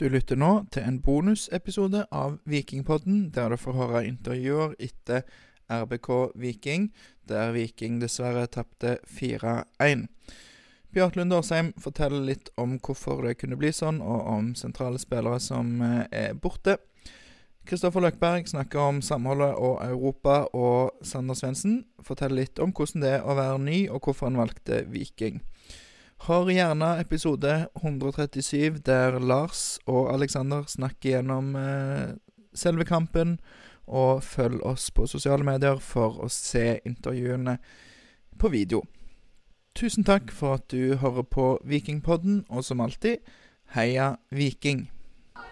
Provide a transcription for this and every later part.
Du lytter nå til en bonusepisode av Vikingpodden, der du får høre intervjuer etter RBK Viking, der Viking dessverre tapte 4-1. Bjart Lund Årsheim forteller litt om hvorfor det kunne bli sånn, og om sentrale spillere som eh, er borte. Kristoffer Løkberg snakker om samholdet og Europa, og Sander Svendsen forteller litt om hvordan det er å være ny, og hvorfor han valgte Viking. Hør gjerne episode 137, der Lars og Alexander snakker gjennom eh, selve kampen. Og følg oss på sosiale medier for å se intervjuene på video. Tusen takk for at du hører på Vikingpodden, og som alltid, heia Viking!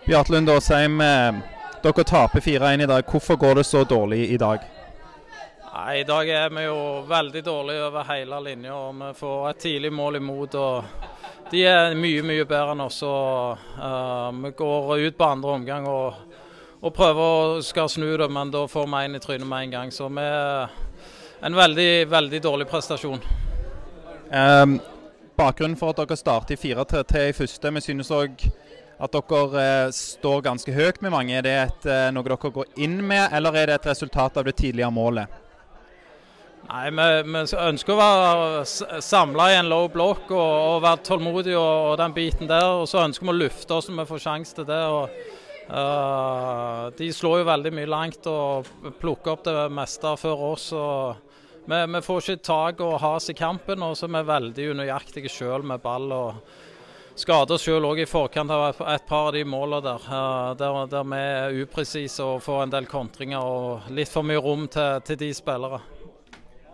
Bjarte Lund Åsheim, eh, dere taper 4-1 i dag. Hvorfor går det så dårlig i dag? Nei, I dag er vi jo veldig dårlige over hele linja. og Vi får et tidlig mål imot. og De er mye mye bedre enn oss. og uh, Vi går ut på andre omgang og, og, prøver å skal snu det, men da får vi en i trynet med en gang. Så vi er en veldig, veldig dårlig prestasjon. Um, bakgrunnen for at dere starter i 4-3 i første, vi synes òg at dere eh, står ganske høyt med mange. Er det et, eh, noe dere går inn med, eller er det et resultat av det tidligere målet? Nei, vi, ønsker å være samla i en low block og, og være tålmodige og, og, den biten der. Og så ønsker vi å lufte oss når vi får sjanse til det. Og, uh, de slår jo veldig mye langt og plukker opp det meste før oss. vi, vi får ikke tak og has i kampen, og så er vi veldig unøyaktige sjøl med ball. og Skader sjøl òg i forkant av et par av de målene der, der, der vi er upresise og får en del kontringer og litt for mye rom til, til de spillere.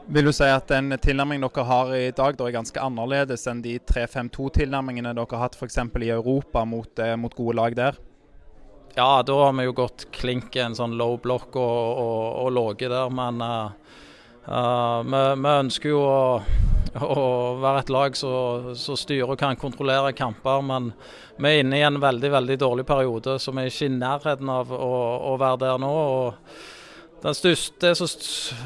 Vil du si at den tilnærmingen dere har i dag er ganske annerledes enn de 3-5-2-tilnærmingene dere har hatt f.eks. i Europa mot, eh, mot, gode lag der? Ja, da har vi jo gått klink en sånn low block og, og, og ligget der. Men uh, uh, vi, vi, ønsker jo å, å være et lag som styrer og kan kontrollere kamper. Men vi er inne i en veldig veldig dårlig periode, så vi er ikke i nærheten av å, å være der nå. og den største, som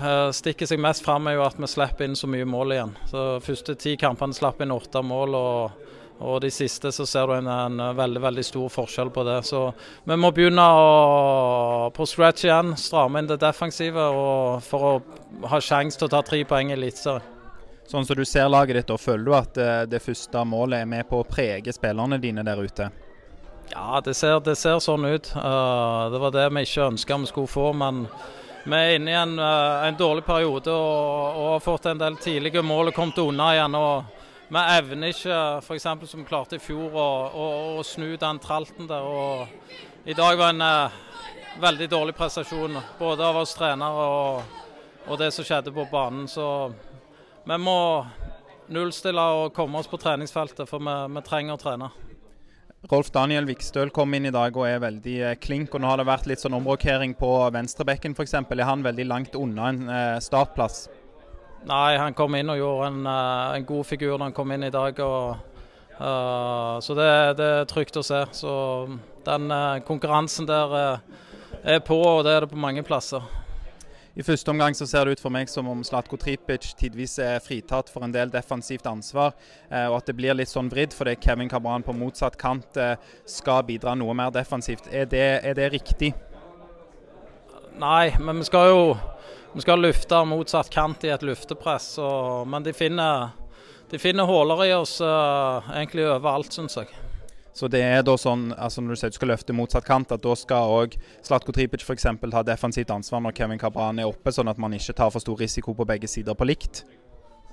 eh, stikker seg mest fram, er jo at vi slipper inn så mye mål igjen. Så Første ti kampene slapp inn åtte mål, og, og, de siste så ser du en, en, veldig veldig stor forskjell på det. Så vi må begynne å, på scratch igjen, stramme inn det defensive og for å ha sjanse til å ta tre poeng i Eliteserien. Sånn som du ser laget ditt, og føler du at det, eh, det første målet er med på å prege spillerne dine der ute? Ja, det ser, det ser sånn ut. Uh, det var det vi ikke ønska vi skulle få. men vi er inne i en, eh, en dårlig periode og, og, har fått en del tidlige mål og kommet unna igjen. og Vi evner ikke, f.eks. som vi klarte i fjor, å, å, å, snu den tralten der. og I dag var en uh, veldig dårlig prestasjon, både av oss trenere og, og det som skjedde på banen. Så vi må nullstille og komme oss på treningsfeltet, for vi, vi trenger å trene. Rolf Daniel Vikstøl kom inn i dag og er veldig eh, klink. og Nå har det vært litt sånn omrokering på venstrebekken f.eks. Er han veldig langt unna en eh, startplass? Nei, han kom inn og gjorde en, eh, en god figur da han kom inn i dag. Og, uh, så det, det, er trygt å se. Så den uh, konkurransen der uh, er på, og det er det på mange plasser. I første omgang så ser det ut for meg som om Slatko Tripic tidvis er fritatt for en del defensivt ansvar, eh, og at det blir litt sånn vridd fordi Kevin Cabran på motsatt kant eh, skal bidra noe mer defensivt. Er det, er det riktig? Nei, men vi skal jo vi skal lufte motsatt kant i et luftepress. Og, men de finner, de finner huller i oss uh, egentlig overalt, syns jeg. Så det er da sånn, altså når du sier du skal løfte motsatt kant, at da skal òg Slatko Tripic f.eks. ta defensivt ansvar når Kevin Cabran er oppe, sånn at man ikke tar for stor risiko på begge sider på likt?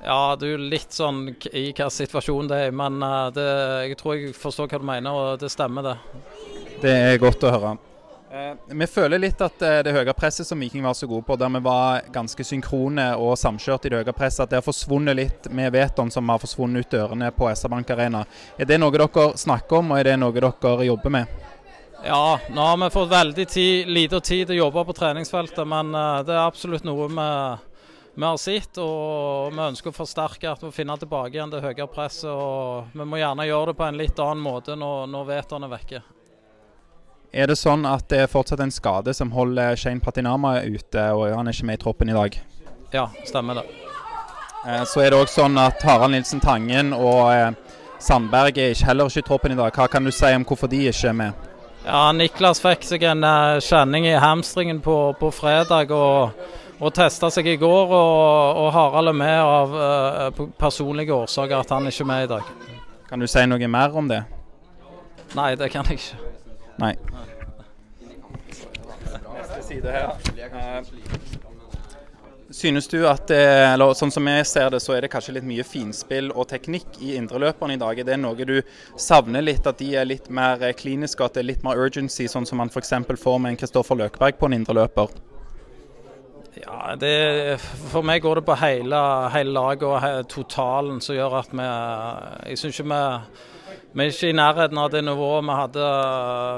Ja, det er jo litt sånn i hva situasjon det er, men eh, det, jeg tror jeg forstår hva du mener, og det stemmer det. Det er godt å høre. Eh, vi føler litt at eh, det høye presset som Viking var så gode på, der vi var ganske synkrone og samkjørt i det høye presset, at det har forsvunnet litt med Veton, som har forsvunnet ut dørene på SR-Bank Arena. Er det noe dere snakker om, og er det noe dere jobber med? Ja, nå har vi fått veldig tid, lite tid til å jobbe på treningsfeltet, men uh, det er absolutt noe vi, vi har sett. Og vi ønsker å forsterke at vi finner tilbake igjen det høye presset. og Vi må gjerne gjøre det på en litt annen måte når, når Veton er vekke. Er det sånn at det er fortsatt en skade som holder Shane Patinama ute, og han er ikke med i troppen i dag? Ja, stemmer det. Eh, så er det òg sånn at Harald Nilsen Tangen og eh, Sandberg er heller ikke i troppen i dag. Hva kan du si om hvorfor de ikke er med? Ja, Niklas fikk seg en uh, kjenning i hamstringen på, på fredag og, og testa seg i går. Og, og Harald er med av uh, personlige årsaker at han ikke er med i dag. Kan du si noe mer om det? Nei, det kan jeg ikke. Nei. Neste side her. Uh, Synes du at eller sånn som jeg ser det, så er det kanskje litt mye finspill og teknikk i indreløperne i dag? Er det noe du savner litt, at de er litt mer kliniske, at det er litt mer urgency, sånn som man f.eks. får med en Kristoffer Løkberg på en indreløper? Ja, det, For meg går det på hele, hele laget og he, totalen som gjør at vi Jeg syns ikke vi vi er ikke i nærheten av det nivået vi hadde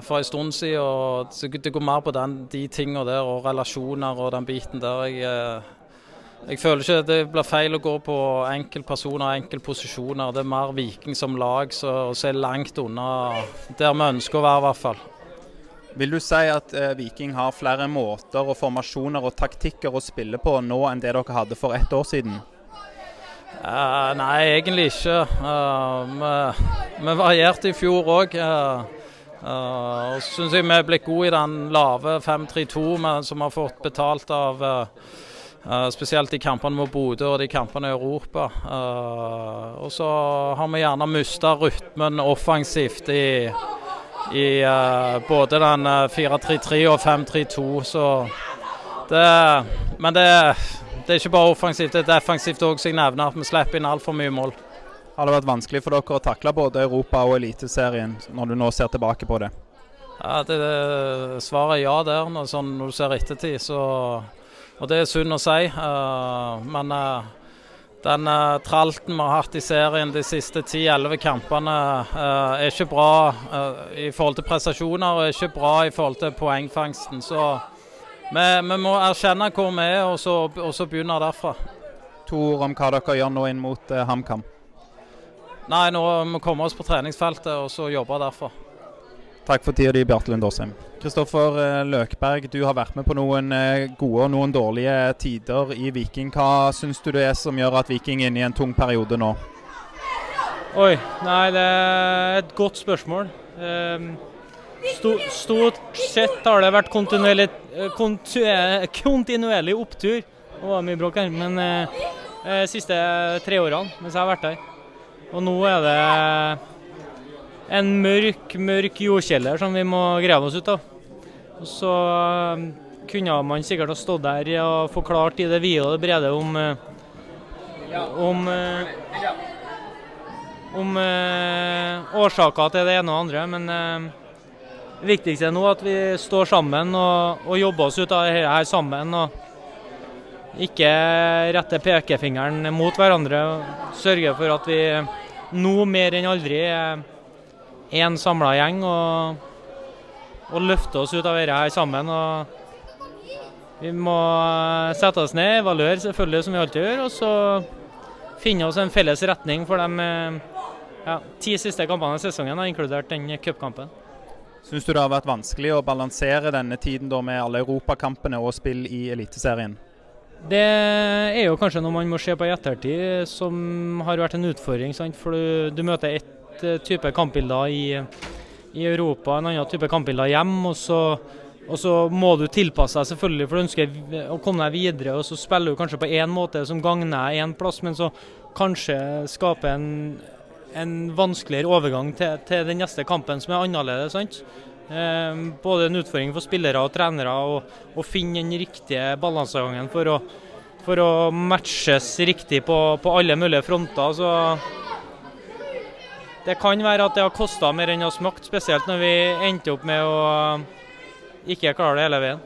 for en stund siden. og Det går mer på den, de tingene der og relasjoner og den biten der. Jeg, jeg føler ikke det blir feil å gå på enkeltpersoner og enkeltposisjoner. Det er mer Viking som lag som er langt unna der vi ønsker å være, i hvert fall. Vil du si at eh, Viking har flere måter og formasjoner og taktikker å spille på nå enn det dere hadde for ett år siden? Uh, nei, egentlig ikke. Uh, vi, vi, varierte i fjor òg. Uh, uh, og syns jeg vi er blitt gode i den lave 5-3-2 som har fått betalt av uh, Uh, spesielt i kampene mot Bodø og de kampene i Europa. Uh, og så har vi gjerne mista rytmen offensivt i, i uh, både den 4-3-3 og 5-3-2. Så det Men det, det, er ikke bare offensivt, det er defensivt òg, så jeg nevner at vi slipper inn altfor mye mål. Har det vært vanskelig for dere å takle både Europa og Eliteserien, når du nå ser tilbake på det? Ja, det, det Svaret er ja der. Når, sånn, når du ser ettertid, så og det er synd å si. Uh, men uh, den uh, tralten vi har hatt i serien de siste 10-11 kampene, er ikke bra i forhold til prestasjoner og ikke bra i forhold til poengfangsten. Så vi, vi må erkjenne hvor vi er, og så, og så begynne derfra. To ord om hva dere gjør nå inn mot HamKam? Nei, nå må vi komme oss på treningsfeltet og så jobbe derfra. Takk for tida di, Bjarte Lund Åsheim. Kristoffer eh, Løkberg, du har vært med på noen eh, gode og noen dårlige tider i Viking. Hva syns du det er som gjør at Viking er inne i en tung periode nå? Oi, nei det er et godt spørsmål. Ehm, stort sett har det vært kontinuerlig, eh, kontinuerlig opptur. Det var mye bråk her, men de siste tre årene mens jeg har vært her. Og nå er det en mørk, mørk jordkjeller som vi må grave oss ut av. Og så kunne man sikkert ha stått der og forklart i det vide og det brede om om, om årsaker til det ene og andre. Men det viktigste nå at vi står sammen og, og jobber oss ut av dette her sammen. og ikke retter pekefingeren mot hverandre. og Sørger for at vi nå mer enn aldri er én samla gjeng og, og, løfte oss ut av dette her sammen. og Vi må sette oss ned, evaluere selvfølgelig som vi alltid gjør, og så finne oss en felles retning for de ja, ti siste kampene i sesongen, inkludert den cupkampen. Syns du det har vært vanskelig å balansere denne tiden med alle europakampene og spill i Eliteserien? Det er jo kanskje noe man må se på i ettertid som har vært en utfordring. Sant? For du, du møter ett Eh, type kampbilder i, i, Europa, en annen type kampbilder hjemme. Og så, og så må du tilpasse deg, selvfølgelig, for du ønsker å komme deg videre. og Så spiller du kanskje på én måte som gagner én plass, men så kanskje skaper en, en vanskeligere overgang til, til, den neste kampen som er annerledes. sant? Eh, både en utfordring for spillere og trenere å finne den riktige balansegangen for å, for å matches riktig på, på alle mulige fronter. så det kan være at det har kosta mer enn det har smakt, spesielt når vi endte opp med å ikke klare det hele veien.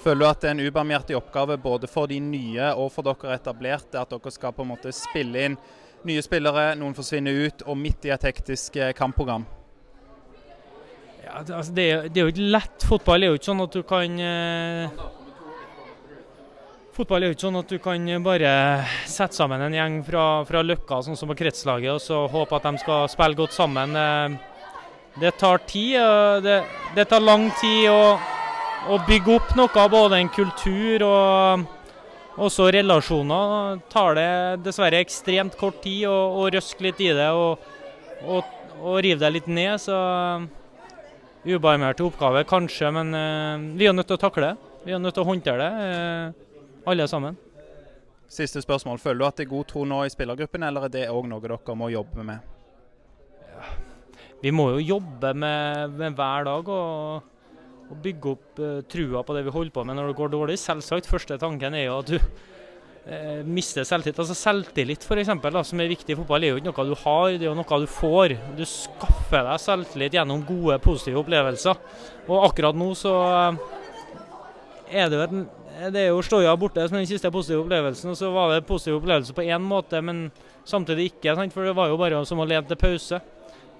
Føler du at det er en ubarmhjertig oppgave både for de nye og for dere etablerte, at dere skal på en måte spille inn nye spillere, noen forsvinner ut, og midt i et hektisk eh, kampprogram? Ja, det, altså, det, det, er, jo ikke lett. Fotball er jo ikke sånn at du kan eh, Fotball er jo ikke sånn at du kan bare sette sammen en gjeng fra, fra Løkka, sånn som på kretslaget, og så håpe at de skal spille godt sammen. Eh, det tar tid. Det, det tar lang tid å, å, bygge opp noe, både en kultur og også relasjoner. tar det dessverre ekstremt kort tid å, å røske litt i det. og og, og rive deg litt ned, så ubarmhjertig oppgave kanskje, men uh, vi er nødt til å takle det. Vi er nødt til å håndtere det, uh, alle sammen. Siste spørsmål. Føler du at det er god tro nå i spillergruppen, eller er det òg noe dere må jobbe med? Vi må jo jobbe med, med hver dag og, og bygge opp uh, trua på det vi holder på med når det går dårlig. Selvsagt, første tanken er jo at du uh, mister selvtillit. Altså Selvtillit eksempel, som er viktig i fotball, er jo ikke noe du har, det er jo noe du får. Du skaffer deg selvtillit gjennom gode, positive opplevelser. Og akkurat nå så uh, er det jo et det er jo Stoja borte som den siste positive opplevelsen. og Så var det positiv opplevelse på én måte, men samtidig ikke. Sant? For det var jo bare som å lede til pause.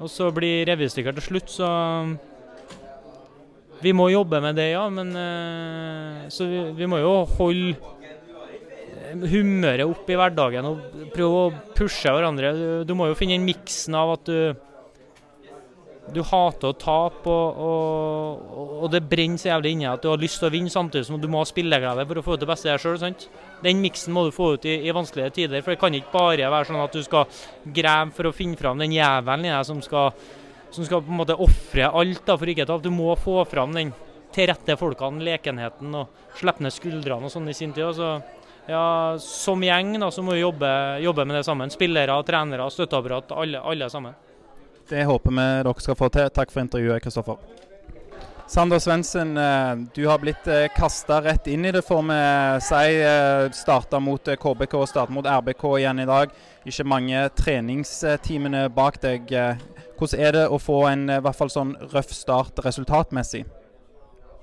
Og så blir revystykker til slutt, så Vi må jobbe med det, ja. Men så vi, vi må jo holde humøret opp i hverdagen og prøve å pushe hverandre. Du, må jo finne den miksen av at du du hater å tape, og, og, og, det brenner så jævlig inni at du har lyst til å vinne, samtidig som du må ha spilleglede for å få ut det beste deg sjøl. Den miksen må du få ut i, i, vanskelige tider. For det kan ikke bare være sånn at du skal grave for å finne fram den jævelen i deg som skal, som skal på en måte ofre alt da, for ikke å tape. Du må få fram den til rette folkene, lekenheten og slippe ned skuldrene og sånn i sin tid. Så, ja, som gjeng da, så må vi jobbe, jobbe med det sammen. Spillere, trenere, støtteapparat, alle, alle sammen. Det håper vi dere skal få til. Takk for intervjuet, Kristoffer. Sander Svendsen, eh, du har blitt eh, kasta rett inn i det, får vi si. Eh, starta mot KBK og starta mot RBK igjen i dag. Ikke mange treningstimene bak deg. Hvordan er det å få en i hvert fall sånn røff start resultatmessig?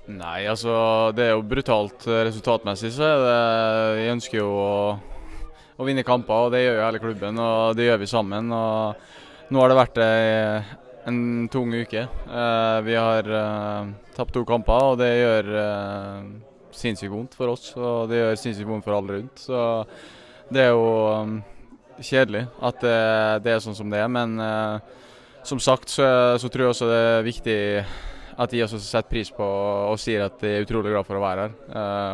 Nei, altså det er jo brutalt resultatmessig. så er det, Vi ønsker jo å, å vinne kamper, og det gjør jo hele klubben. Og det gjør vi sammen. og nå har det vært eh, en tung uke. Uh, vi har uh, tapt to kamper, og det gjør sinnssykt vondt for oss. Og det gjør sinnssykt vondt for alle rundt. Så det er jo kjedelig at det, det er sånn som det er. Men som sagt så, så, tror jeg også det er viktig at de også setter pris på og sier at de er utrolig glad for å være her.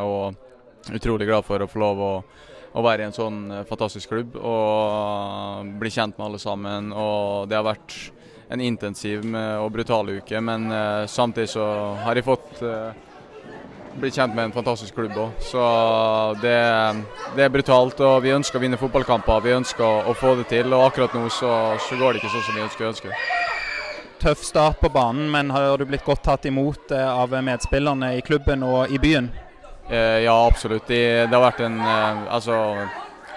og utrolig glad for å få lov å å være i en sånn fantastisk klubb og bli kjent med alle sammen. Og det har vært en intensiv og brutal uke, men uh, samtidig så har jeg fått uh, bli kjent med en fantastisk klubb òg. Så det, det, er brutalt, og vi ønsker å vinne fotballkamper. Vi ønsker å få det til, og akkurat nå så, så går det ikke sånn som vi ønsker. ønsker. Tøff start på banen, men har du blitt godt tatt imot av medspillerne i klubben og i byen? Eh, ja, absolutt. Det, det har vært en eh, Altså,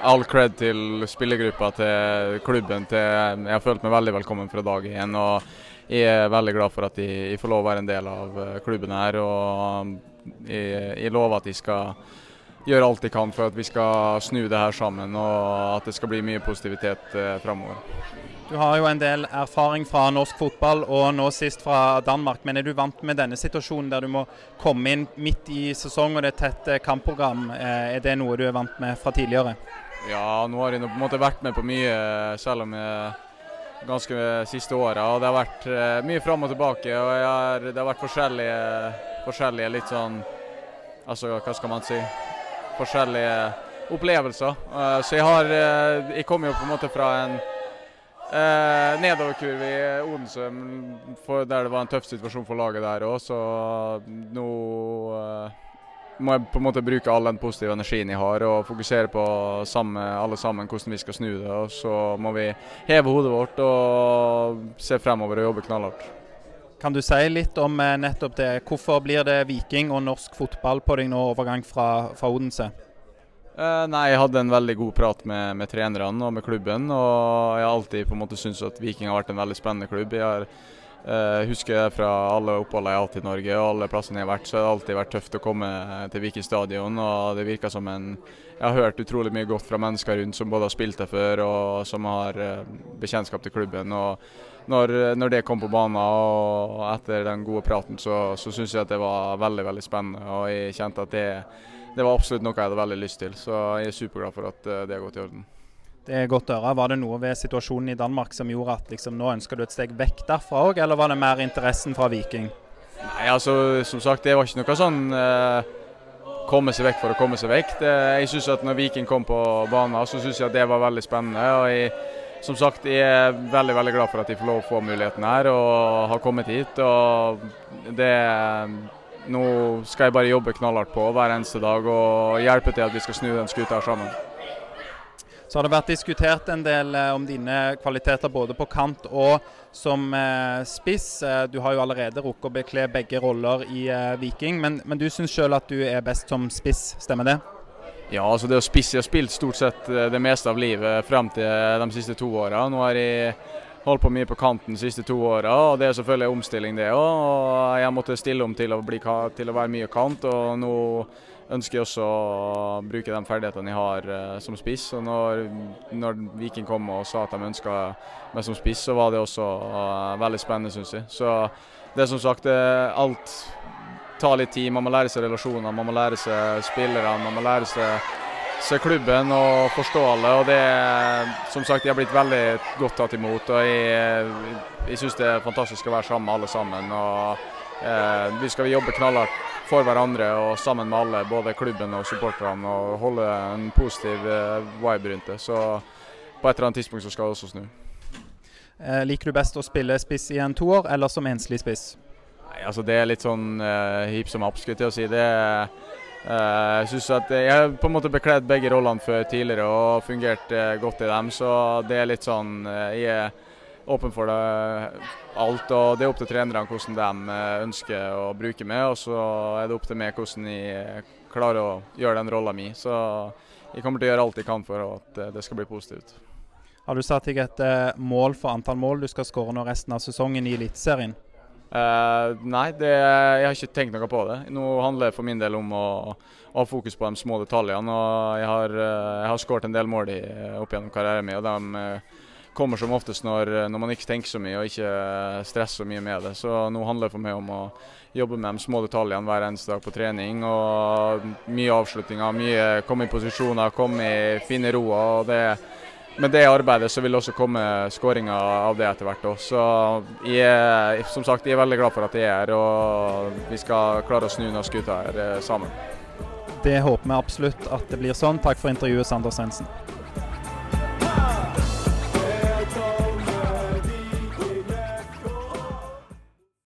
all cred til spillergruppa, til klubben. Til, jeg har følt meg veldig velkommen fra dag én. og Jeg er veldig glad for at jeg, jeg får lov å være en del av eh, klubben her. og Jeg, jeg lover at jeg skal gjøre alt jeg kan for at vi skal snu det her sammen, og at det skal bli mye positivitet eh, framover. Du har jo en del erfaring fra norsk fotball, og nå sist fra Danmark. Men er du vant med denne situasjonen der du må komme inn midt i sesong og det er tett eh, kampprogram? Eh, er det noe du er vant med fra tidligere? Ja, nå har jeg på en måte vært med på mye, selv om jeg ganske siste åra. Og det har vært eh, mye fram og tilbake. og har, Det har vært forskjellige, forskjellige litt sånn Altså, hva skal man si? Forskjellige opplevelser. Så jeg har Jeg kommer jo på en måte fra en Eh, nedoverkurve i Odense, der det var en tøff situasjon for laget der òg. Så nå eh, må jeg på en måte bruke all den positive energien jeg har og fokusere på sammen, alle sammen hvordan vi skal snu det. Og så må vi heve hodet vårt og se fremover og jobbe knallhardt. Kan du si litt om eh, nettopp det? Hvorfor blir det Viking og norsk fotball på deg nå overgang fra, fra Odense? Uh, nei, jeg hadde en veldig god prat med, med, trenerne og med klubben. Og jeg har alltid på en måte syntes at Viking har vært en veldig spennende klubb. Jeg har, uh, husker fra alle oppholdene jeg har hatt i Norge og alle plassene jeg har vært, så har det alltid vært tøft å komme til Viking stadion. Og det virker som en Jeg har hørt utrolig mye godt fra mennesker rundt som både har spilt der før og som har uh, bekjentskap til klubben. og når, når, det kom på banen og etter den gode praten, så, så syns jeg at det var veldig veldig spennende. Og jeg kjente at det det var absolutt noe jeg hadde veldig lyst til. Så jeg er superglad for at eh, det har gått i orden. Det er godt å høre. Var det noe ved situasjonen i Danmark som gjorde at liksom, nå ønsker du et steg vekk derfra òg, eller var det mer interessen fra Viking? Nei, altså som sagt, det var ikke noe sånn eh, komme seg vekk for å komme seg vekk. Det, jeg synes at når Viking kom på banen, så syns jeg at det var veldig spennende. og jeg som sagt, jeg er veldig veldig glad for at jeg får lov å få muligheten her og har kommet hit. og det Nå skal jeg bare jobbe knallhardt på hver eneste dag og hjelpe til at vi skal snu den skuta sammen. Så har det vært diskutert en del eh, om dine kvaliteter både på kant og som eh, spiss. Eh, du har jo allerede rukket å bekle begge roller i Viking, men, men du syns sjøl at du er best som spiss, stemmer det? Ja, altså det å spisse Jeg har spilt stort sett det meste av livet frem til de siste to åra. Nå har jeg holdt på mye på kanten de siste to åra, og det er selvfølgelig omstilling, det òg. Jeg måtte stille om til å, bli, til å, være mye kant, og nå ønsker også å bruke de ferdighetene jeg har uh, som spiss. Og når, når, Viking kom og sa at de ønska meg som spiss, så var det også uh, veldig spennende, syns jeg. Så det er som sagt alt tar litt tid. Man må lære seg relasjoner, man må lære seg spillere, man må lære seg, se klubben og forstå alle. og det, Som sagt, jeg har blitt veldig godt tatt imot. og Jeg, jeg syns det er fantastisk å være sammen med alle sammen. og eh, Vi skal jobbe knallhardt for hverandre og sammen med alle, både klubben og supporterne, og holde en positiv eh, vibe rundt det. Så på et eller annet tidspunkt så skal det også snu. Eh, liker du best å spille spiss i en toer eller som enslig spiss? Nei, altså Det er litt sånn eh, hip som happ, skulle jeg si. Det uh, jeg synes at jeg har på en måte bekledd begge rollene før tidligere og fungert uh, godt i dem. Så det er litt sånn uh, Jeg er åpen for det alt. og Det er opp til trenerne hvordan de ønsker å bruke meg. Og så er det opp til meg hvordan jeg klarer å gjøre den rolla mi. Så jeg kommer til å gjøre alt jeg kan for at det skal bli positivt. Har du satt deg et mål for antall mål du skal skåre nå resten av sesongen i Eliteserien? Uh, nei, det, jeg har ikke tenkt noe på det. Nå handler det for min del om å, å ha fokus på de små detaljene. og Jeg har, uh, har skåret en del mål i, opp gjennom karrieren min. og de uh, kommer som oftest når, når, man ikke tenker så mye og ikke stresser så mye med det. Så nå handler det for meg om å jobbe med de små detaljene hver eneste dag på trening. og Mye avslutninger, mye komme i posisjoner, komme i fine roer. og det med det arbeidet så vil det også komme skåringer av det etter hvert. Også. Så jeg som sagt, jeg er veldig glad for at jeg er her, og vi skal klare å snu noen skuter her eh, sammen. Det håper vi absolutt at det blir sånn. Takk for intervjuet, Sander Svendsen.